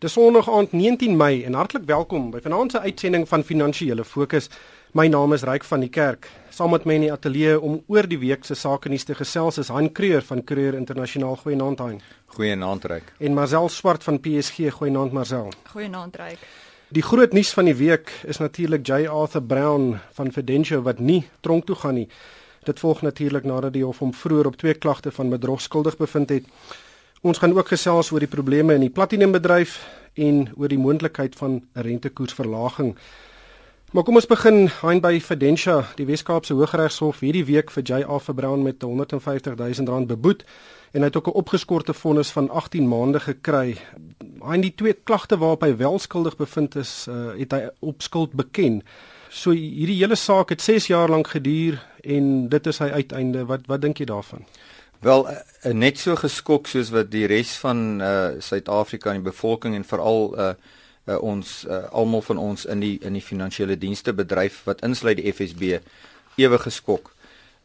Dis Sondag aand 19 Mei en hartlik welkom by vanaand se uitsending van Finansiële Fokus. My naam is Ryk van die Kerk. Saam met my in die ateljee om oor die week se sake nuus te gesels is Han Kreur van Kreur Internasionaal. Goeienaand Han. Goeienaand Ryk. En Marcel Swart van PSG. Goeienaand Marcel. Goeienaand Ryk. Die groot nuus van die week is natuurlik J Arthur Brown van Fidentia wat nie tronk toe gaan nie. Dit volg natuurlik nadat die hof hom vroeër op twee klagte van bedrog skuldig bevind het. Ons gaan ook gesels oor die probleme in die platinumbedryf en oor die moontlikheid van 'n rentekoersverlaging. Maar kom ons begin hein by Fidentia, die Wes-Kaapse Hooggeregshof hierdie week vir J.A. Verbrown met 150 000 rand beboet en hy het ook 'n opgeskorte vonnis van 18 maande gekry. Hein die twee klagte waarop hy wel skuldig bevind is, uh, het hy op skuld beken. So hierdie hele saak het 6 jaar lank geduur en dit is sy uiteinde. Wat wat dink jy daarvan? Wel uh, net so geskok soos wat die res van uh Suid-Afrika en die bevolking en veral uh, uh ons uh, almal van ons in die in die finansiële dienste bedryf wat insluit die FSB ewe geskok.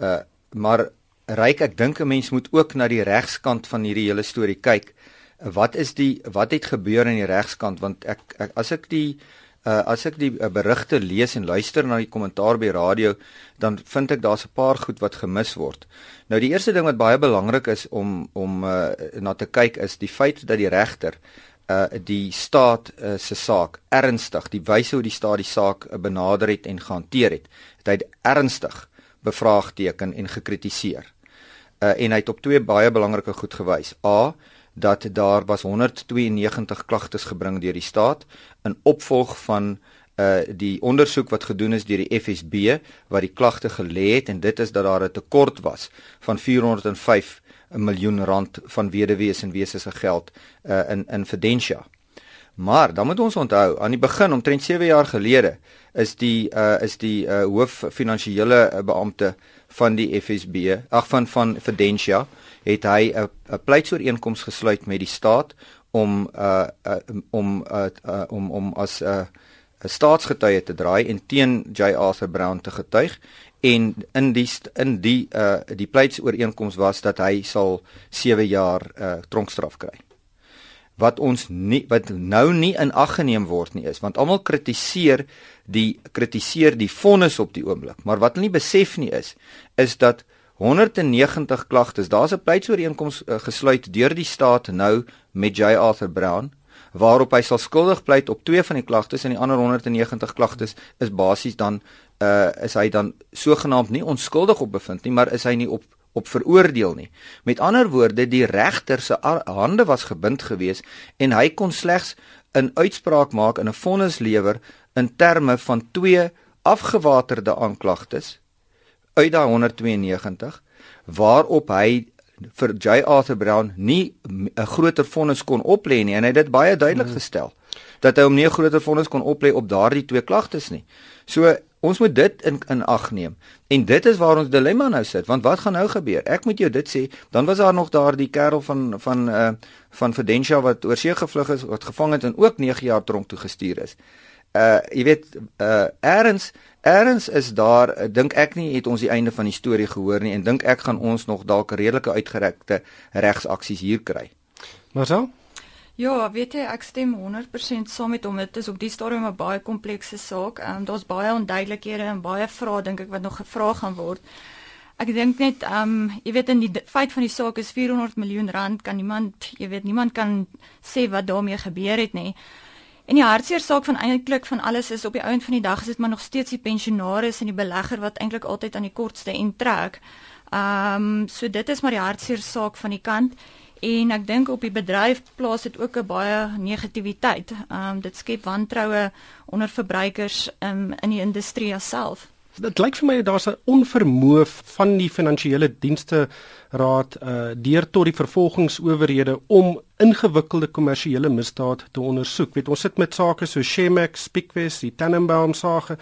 Uh maar ryk ek dink 'n mens moet ook na die regskant van hierdie hele storie kyk. Uh, wat is die wat het gebeur aan die regskant want ek, ek as ek die uh, as ek die uh, berigte lees en luister na die kommentaar by radio, dan vind ek daar's 'n paar goed wat gemis word. Nou die eerste ding wat baie belangrik is om om uh, na te kyk is die feit dat die regter uh die staat uh, se saak ernstig die wyse hoe die staat die saak uh, benader het en gehanteer het het hy ernstig bevraagteken en gekritiseer. Uh en hy het op twee baie belangrike goed gewys. A dat daar was 192 klagtes gebring deur die staat in opvolg van uh die ondersoek wat gedoen is deur die FSB wat die klagte gelê het en dit is dat daar 'n tekort was van 405 miljoen rand van weduwees en wese se geld uh in in Fidentia. Maar dan moet ons onthou aan die begin omtrent 7 jaar gelede is die uh is die uh hoof finansiële beampte van die FSB, ag van van Fidentia het hy 'n 'n pleitsooreenkoms gesluit met die staat om uh, uh om uh, uh om om as 'n uh, 'n staatsgetuie te draai en teen J Arthur Brown te getuig en in die in die uh die pleitsooreenkoms was dat hy sal 7 jaar uh tronkstraf kry. Wat ons nie wat nou nie in ag geneem word nie is want almal kritiseer die kritiseer die vonnis op die oomblik, maar wat hulle nie besef nie is is dat 190 klagtes. Daar's 'n pleitsooreenkoms uh, gesluit deur die staat nou met J Arthur Brown waarop hy sal skuldig pleit op twee van die klagtes en die ander 190 klagtes is basies dan uh is hy dan sogenaamd nie onskuldig op bevind nie, maar is hy nie op op veroordeel nie. Met ander woorde, die regter se hande was gebind geweest en hy kon slegs 'n uitspraak maak en 'n vonnis lewer in terme van twee afgewaterde aanklagtes uit daai 192 waarop hy vir J Arthur Brown nie 'n groter vonnis kon oplê nie en hy het dit baie duidelik hmm. gestel dat hy hom nie 'n groter vonnis kon oplê op daardie twee klagtes nie. So ons moet dit in in ag neem. En dit is waar ons dilemma nou sit, want wat gaan nou gebeur? Ek moet jou dit sê, dan was daar nog daardie kerel van van uh van Fidentia wat oorsee gevlug is, wat gevang het en ook 9 jaar tronk toe gestuur is. Uh jy weet uh erns Erns is daar, eh, dink ek nie het ons die einde van die storie gehoor nie en dink ek gaan ons nog dalk redelike uitgerekte regsaksies hier kry. Maar so? Ja, weet jy, ek stem 100% saam met hom. Dit is op die stadium 'n baie komplekse saak. Ehm um, daar's baie onduidelikhede en baie vrae dink ek wat nog gevra gaan word. Ek dink net ehm um, jy weet in die feit van die saak is 400 miljoen rand kan niemand, jy weet niemand kan sê wat daarmee gebeur het nie. En die hartseer saak van eintlik van alles is op die ouend van die dag is dit maar nog steeds die pensionaris en die belegger wat eintlik altyd aan die kortste end trek. Ehm um, so dit is maar die hartseer saak van die kant en ek dink op die bedryf plaas dit ook 'n baie negativiteit. Ehm um, dit skep wantroue onder verbruikers um, in die industrie self. Dit lyk vir my daar's 'n onvermoë van die finansiële dienste raad uh deur tot die vervolgingsowerhede om ingewikkelde kommersiële misdade te ondersoek. Weet ons sit met sake so Shemax, Spickwes, die Tannenbaum sake.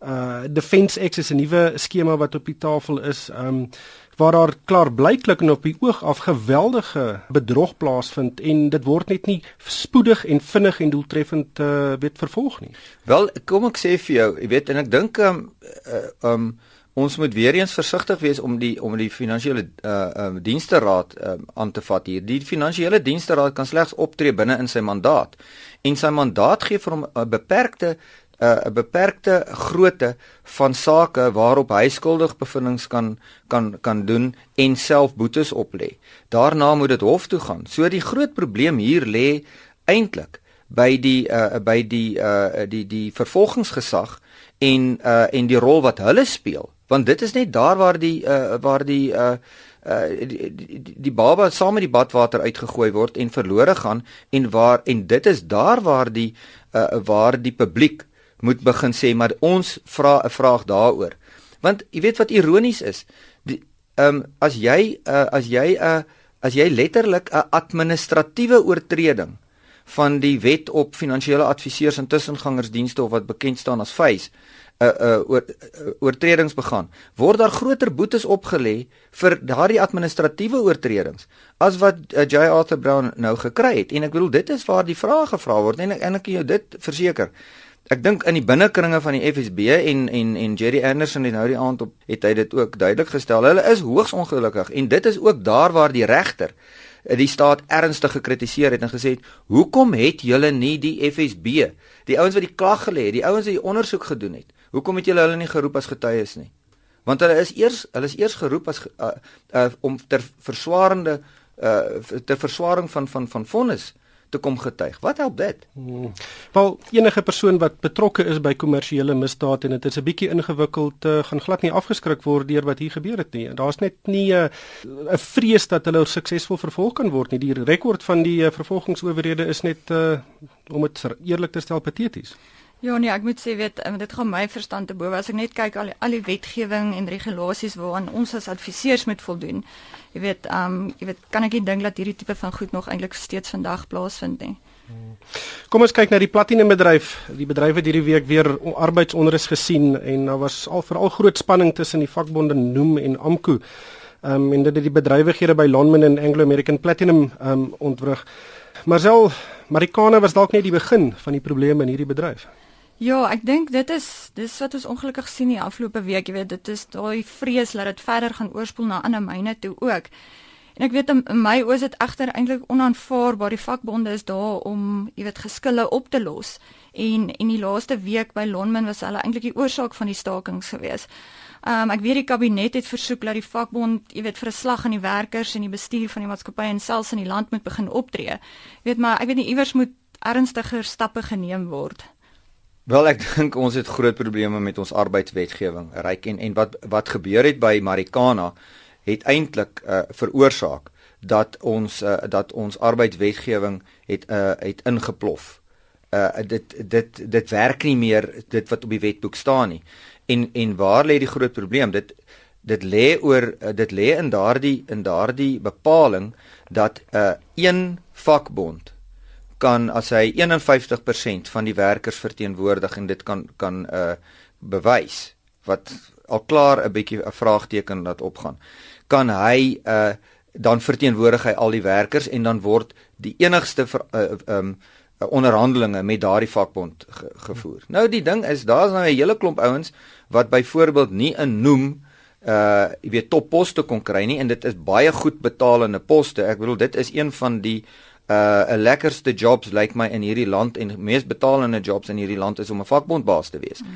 Uh Defence X is 'n nuwe skema wat op die tafel is. Um waar daar klaar blyklik en op die oog af geweldige bedrog plaasvind en dit word net nie spoedig en vinnig en doeltreffend uh, weet vervolg nie. Wel, kom ek sê vir jou, jy weet en ek dink um um ons moet weer eens versigtig wees om die om die finansiële uh um dienste raad um, aan te vat hier. Die finansiële dienste raad kan slegs optree binne in sy mandaat. En sy mandaat gee vir hom 'n beperkte 'n uh, beperkte grootte van sake waarop hy skuldig bevindings kan kan kan doen en self boetes oplê. Daarna moet dit hof toe gaan. So die groot probleem hier lê eintlik by die uh by die uh die die vervolgingsgesag en uh en die rol wat hulle speel want dit is net daar waar die uh waar die uh uh die, die, die baba saam met die badwater uitgegooi word en verlore gaan en waar en dit is daar waar die uh waar die publiek moet begin sê maar ons vra 'n vraag daaroor want jy weet wat ironies is ehm um, as jy uh as jy 'n uh, as jy letterlik 'n administratiewe oortreding van die wet op finansiële adviseurs en tussengangersdienste of wat bekend staan as FACE 'n uh, 'n uh, oor, uh, oortredings begaan, word daar groter boetes opgelê vir daardie administratiewe oortredings as wat uh, J Arthur Brown nou gekry het. En ek bedoel dit is waar die vraag gevra word en ek en ek kan jou dit verseker. Ek dink in die binnekringe van die FSB en en en Jerry Anderson het nou die aand op het hy dit ook duidelik gestel. Hulle is hoogs ongelukkig en dit is ook daar waar die regter die staat ernstig gekritiseer het en gesê het hoekom het julle nie die FSB die ouens wat die klag gelê het die ouens wat die ondersoek gedoen het hoekom het julle hulle nie geroep as getuies nie want hulle is eers hulle is eers geroep as uh, uh, om ter verswarende uh, ter verswaring van van van vonnis te kom getuig. Wat help dit? Hmm. Wel enige persoon wat betrokke is by kommersiële misdade en dit is 'n bietjie ingewikkeld uh, gaan glad nie afgeskrik word deur wat hier gebeur het nie. Daar's net nie 'n uh, vrees dat hulle suksesvol vervolg kan word nie. Die rekord van die uh, vervolgingsowerhede is net uh, om dit eerlik te stel pateties. Ja nee, ek moet sê weet um, dit gaan my verstand te bowe as ek net kyk al die, al die wetgewing en regulasies waaraan ons as adviseurs moet voldoen. Jy weet, ehm um, jy weet, kan ek nie dink dat hierdie tipe van goed nog eintlik steeds vandag plaasvind nie. Kom ons kyk na die platinum bedryf. Die bedryf het hierdie week weer arbeidsonrus gesien en daar was al veral groot spanning tussen die vakbonde Noem en AMKU. Ehm um, en dit het die bedrywighede by Lonmin en Anglo American Platinum ehm um, ontwrig. Marcel, Marikana was dalk net die begin van die probleme in hierdie bedryf. Ja, ek dink dit is dis wat ons ongelukkig sien die afgelope week, jy weet, dit is daai vrees dat dit verder gaan oorspoel na ander myne toe ook. En ek weet in, my oë is dit egter eintlik onaanvaarbaar. Die vakbonde is daar om, jy weet, geskille op te los. En en die laaste week by Lonmin was hulle eintlik die oorsaak van die stakings gewees. Um ek weet die kabinet het versoek dat die vakbond, jy weet, vir 'n slag aan die werkers en die bestuur van die maatskappy en selfs in die land moet begin optree. Jy weet, maar ek weet nie iewers moet ernstiger stappe geneem word. Wel ek dink ons het groot probleme met ons arbeidswetgewing. Ryk en en wat wat gebeur het by Marikana het eintlik uh, veroorsaak dat ons uh, dat ons arbeidswetgewing het uh, het ingeplof. Uh dit dit dit werk nie meer dit wat op die wetboek staan nie. En en waar lê die groot probleem? Dit dit lê oor uh, dit lê in daardie in daardie bepaling dat 'n uh, een vakbond kan as hy 51% van die werkers verteenwoordig en dit kan kan uh bewys wat al klaar 'n bietjie 'n vraagteken laat opgaan. Kan hy uh dan verteenwoordig hy al die werkers en dan word die enigste ver, uh, um onderhandelinge met daardie vakbond ge, gevoer. Nou die ding is daar's nou 'n hele klomp ouens wat byvoorbeeld nie 'n noem uh jy weet topposte kon kry nie en dit is baie goed betalende poste. Ek bedoel dit is een van die uh 'n lekkerste jobs lyk like my in hierdie land en mees betalende jobs in hierdie land is om 'n vakbondbaas te wees. Mm.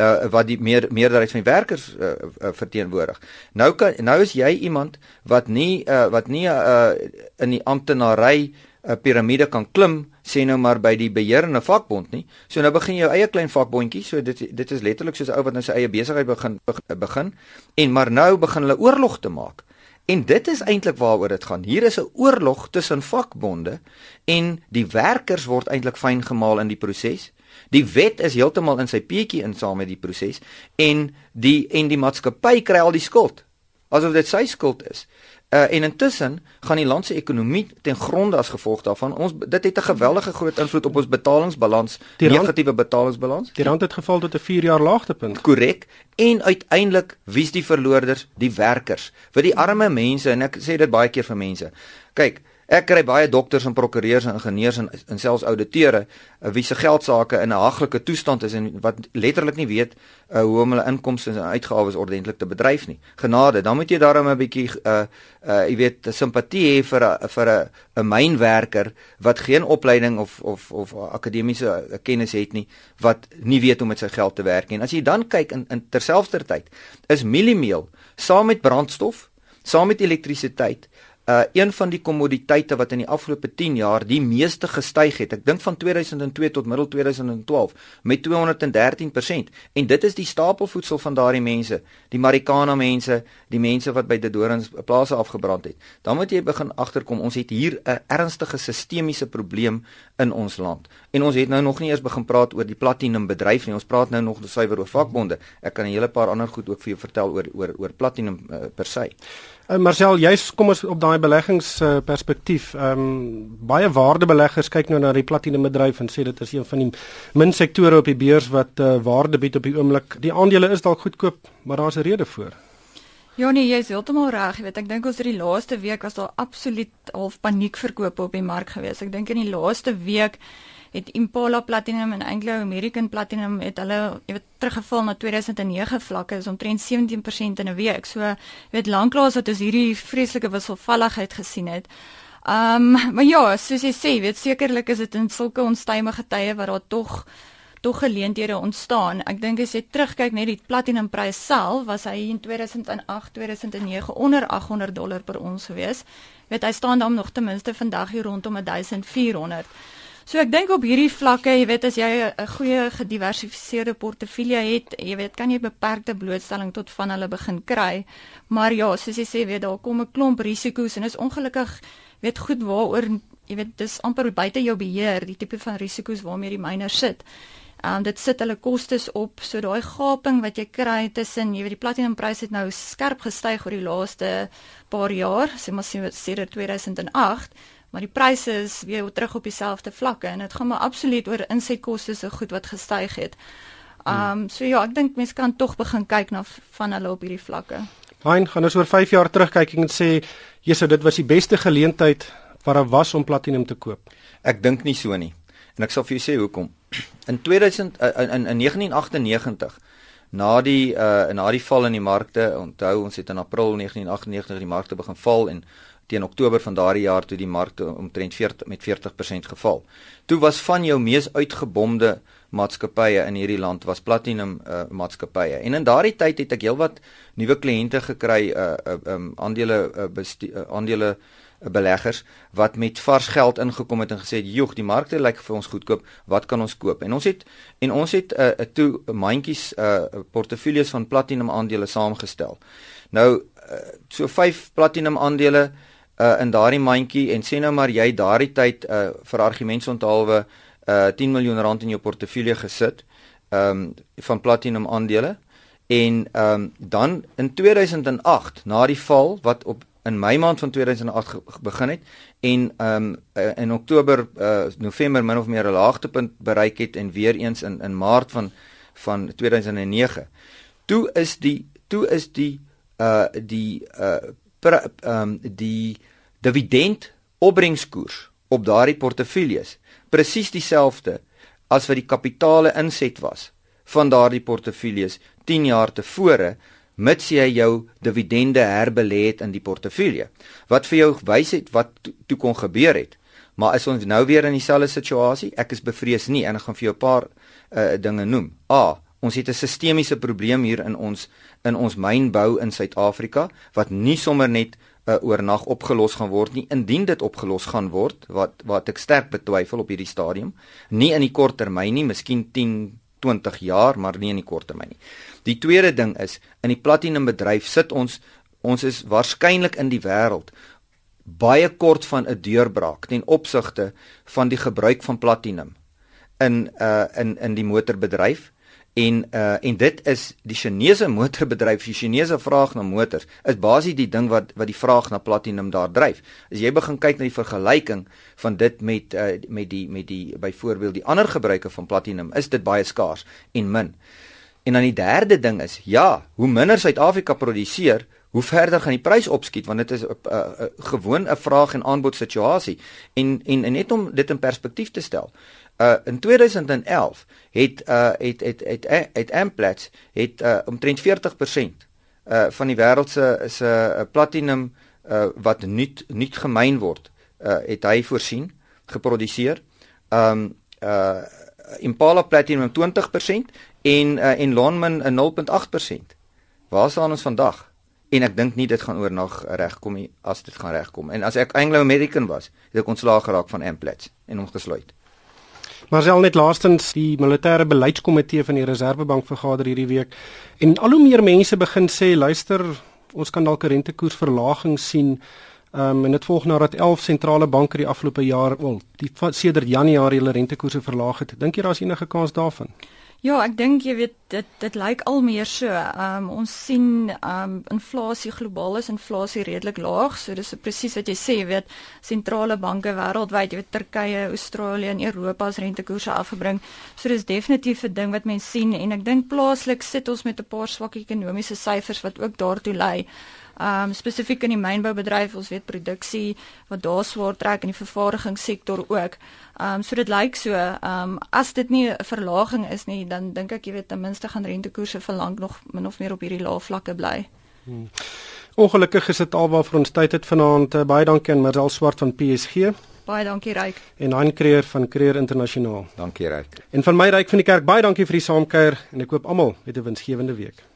Uh wat die meer meerderheid van die werkers uh, uh, verteenwoordig. Nou kan nou is jy iemand wat nie uh wat nie uh in die amptenary 'n uh, piramide kan klim sê nou maar by die beheerende vakbond nie. So nou begin jy jou eie klein vakbondjie. So dit dit is letterlik soos 'n ou wat nou sy eie besigheid begin begin en maar nou begin hulle oorlog te maak. En dit is eintlik waaroor dit gaan. Hier is 'n oorlog tussen vakbonde en die werkers word eintlik fyn gemaal in die proses. Die wet is heeltemal in sy peetjie in saam met die proses en die en die maatskappy kry al die skuld. Asof dit sy skuld is. Uh, en intussen gaan die land se ekonomie ten gronde as gevolg daarvan. Ons dit het 'n geweldige groot invloed op ons betalingsbalans, die negatiewe betalingsbalans. Die rand het geval tot 'n 4 jaar laagtepunt. Korrek. En uiteindelik wie's die verloorders? Die werkers. Vir die arme mense en ek sê dit baie keer vir mense. Kyk, Ek kry baie dokters en prokureurs en ingenieurs en, en selfs auditeure uh, wie se geld sake in 'n haglike toestand is en wat letterlik nie weet uh, hoe om hulle inkomste en uitgawes ordentlik te bedryf nie. Genade, dan moet jy daarom 'n bietjie uh uh jy weet simpatie hê vir 'n vir 'n 'n mynwerker wat geen opleiding of of of akademiese kennis het nie, wat nie weet hoe met sy geld te werk nie. En as jy dan kyk in, in terselfdertyd is mieliemeel saam met brandstof, saam met elektrisiteit uh een van die kommoditeite wat in die afgelope 10 jaar die meeste gestyg het. Ek dink van 2002 tot middel 2012 met 213% en dit is die stapelvoedsel van daardie mense, die Marikana mense, die mense wat by die Dorings plase afgebrand het. Dan moet jy begin agterkom, ons het hier 'n ernstige sistemiese probleem in ons land. En ons het nou nog nie eens begin praat oor die platinum bedryf nie. Ons praat nou nog suiwer oor vakbonde. Ek kan 'n hele paar ander goed ook vir jou vertel oor oor oor platinum uh, per se. Uh, Marcel, jy's kom ons op daai beleggings uh. Ehm um, baie waardebeleggers kyk nou na die platinum bedryf en sê dit is een van die min sektore op die beurs wat uh, waarde bied op die oomblik. Die aandele is dalk goedkoop, maar daar's 'n rede voor. Ja nee, jy's heeltemal reg. Jy weet, ek dink ons het die laaste week was daar absoluut half paniekverkope op die mark gewees. Ek dink in die laaste week het Impala Platinum en Anglo American Platinum het hulle jy weet teruggeval na 2009 vlakke is omtrent 17% in 'n week. So jy weet lanklaas wat ons hierdie vreeslike wisselvalligheid gesien het. Ehm um, maar ja, soos jy sê, weet sekerlik is dit in sulke onstuimige tye wat daar tog tog geleenthede ontstaan. Ek dink as jy terugkyk net die platinumprys self was hy in 2008 2009 onder 800 dollar per ons gewees. Weet hy staan dan nog ten minste vandag hier rondom 1400. So ek dink op hierdie vlakke, jy weet as jy 'n goeie gediversifiseerde portefeulje het, jy weet kan jy beperkte blootstelling tot van hulle begin kry. Maar ja, soos jy sê, weet daar kom 'n klomp risiko's en is ongelukkig weet goed waaroor jy weet dis amper buite jou beheer die tipe van risiko's waarmee die miner sit. Ehm um, dit sit hulle kostes op. So daai gaping wat jy kry tussen jy weet die platinumprys het nou skerp gestyg oor die laaste paar jaar, sê maar sedert 2008 maar die pryse is weer terug op dieselfde vlakke en dit gaan maar absoluut oor insetkoste se goed wat gestyg het. Um so ja, ek dink mense kan tog begin kyk na van hulle op hierdie vlakke. Hein, gaan ons oor 5 jaar terugkyk en sê, "Jesus, dit was die beste geleentheid wat daar was om platinum te koop." Ek dink nie so nie. En ek sal vir jou sê hoekom. In 2000 in in, in 1998 na die uh na die val in die markte, onthou ons het in April 1998 die markte begin val en teen Oktober van daardie jaar toe die markte omtrent 40 met 40% geval. Toe was van jou mees uitgebomde maatskappye in hierdie land was platinum uh, maatskappye. En in daardie tyd het ek heelwat nuwe kliënte gekry uh, uh um aandele uh, uh, aandele uh, beleggers wat met vars geld ingekom het en gesê het: "Joeg, die markte lyk vir ons goedkoop. Wat kan ons koop?" En ons het en ons het 'n uh, toe mandjies uh portefeuilles van platinum aandele saamgestel. Nou uh, so 5 platinum aandele uh, in daardie mandjie en sê nou maar jy daardie tyd uh, vir argumentsonthaalwe uh, 10 miljoen rand in jou portefeulje gesit um, van platinum aandele. En um, dan in 2008 na die val wat op in Mei maand van 2008 begin het en um, in Oktober uh, November min of meer 'n laagtepunt bereik het en weer eens in in Maart van van 2009 toe is die toe is die uh die uh ehm um, die dividend opbrengskoers op daardie portefeuilles presies dieselfde as wat die kapitale inset was van daardie portefeuilles 10 jaar tevore mits jy jou dividende herbelê het in die portefeulje. Wat vir jou wys het wat to toe kon gebeur het. Maar is ons nou weer in dieselfde situasie? Ek is bevrees nie en ek gaan vir jou 'n paar uh, dinge noem. A ons het 'n sistemiese probleem hier in ons in ons mynbou in Suid-Afrika wat nie sommer net uh, oornag opgelos gaan word nie. Indien dit opgelos gaan word wat wat ek sterk betwyfel op hierdie stadium nie in die kort termyn nie miskien 10 20 jaar maar nie in die kort termyn nie. Die tweede ding is in die platinum bedryf sit ons ons is waarskynlik in die wêreld baie kort van 'n deurbraak ten opsigte van die gebruik van platinum in uh in in die motorbedryf En uh en dit is die Chinese motorbedryf, die Chinese vraag na motors is basies die ding wat wat die vraag na platinum daar dryf. As jy begin kyk na die vergelyking van dit met uh met die met die byvoorbeeld die ander gebruike van platinum, is dit baie skaars en min. En dan die derde ding is, ja, hoe minder Suid-Afrika produseer, hoe verder gaan die prys opskiet want dit is 'n uh, uh, gewoon 'n vraag en aanbod situasie en, en en net om dit in perspektief te stel. Uh in 2011 het uh het het het het, het Amplats het uh omtrent 40% uh van die wêreld se se uh, platinum uh wat nuut nuut gemyn word uh het hy voorsien geproduseer. Um uh Impala Platinum 20% en uh, en Lonmin 'n 0.8%. Waar staan ons vandag? En ek dink nie dit gaan oornag regkom nie as dit gaan regkom. En as ek Anglo American was, het ek ontslaag geraak van Amplats en hom gesluit. Maar selfs net laastens die militêre beleidskomitee van die Reserwebank vergader hierdie week en al hoe meer mense begin sê luister, ons kan dalk 'n rentekoersverlaging sien um, en dit volg nadat 11 sentrale banke die afgelope jaar, wel, die sedert Januarie hulle rentekoerse verlaag het. Dink jy daar is enige kans daarvan? Ja, ek dink jy weet dit dit lyk al meer so. Ehm um, ons sien ehm um, inflasie globaal is inflasie redelik laag, so dis presies wat jy sê, jy weet sentrale banke wêreldwyd, jy weet Turkye, Australië en Europa se rentekoerse afgebring. So dis definitief 'n ding wat mense sien en ek dink plaaslik sit ons met 'n paar swak ekonomiese syfers wat ook daartoe lei um spesifiek in die mynboubedryf, ons weet produksie wat daar swaar trek in die vervaardigingssektor ook. Um so dit lyk so, um as dit nie 'n verlaging is nie, dan dink ek jy weet ten minste gaan rentekoerse vir lank nog min of meer op hierdie lae vlakke bly. Hmm. Ongelukkig is dit alwaar vir ons tyd het vanaand. Uh, baie dankie aan Marcel Swart van PSG. Baie dankie Ryk. En Hein Creer van Creer Internasionaal. Dankie Ryk. En van my Ryk van die kerk baie dankie vir die saamkuier en ek hoop almal het 'n winsgewende week.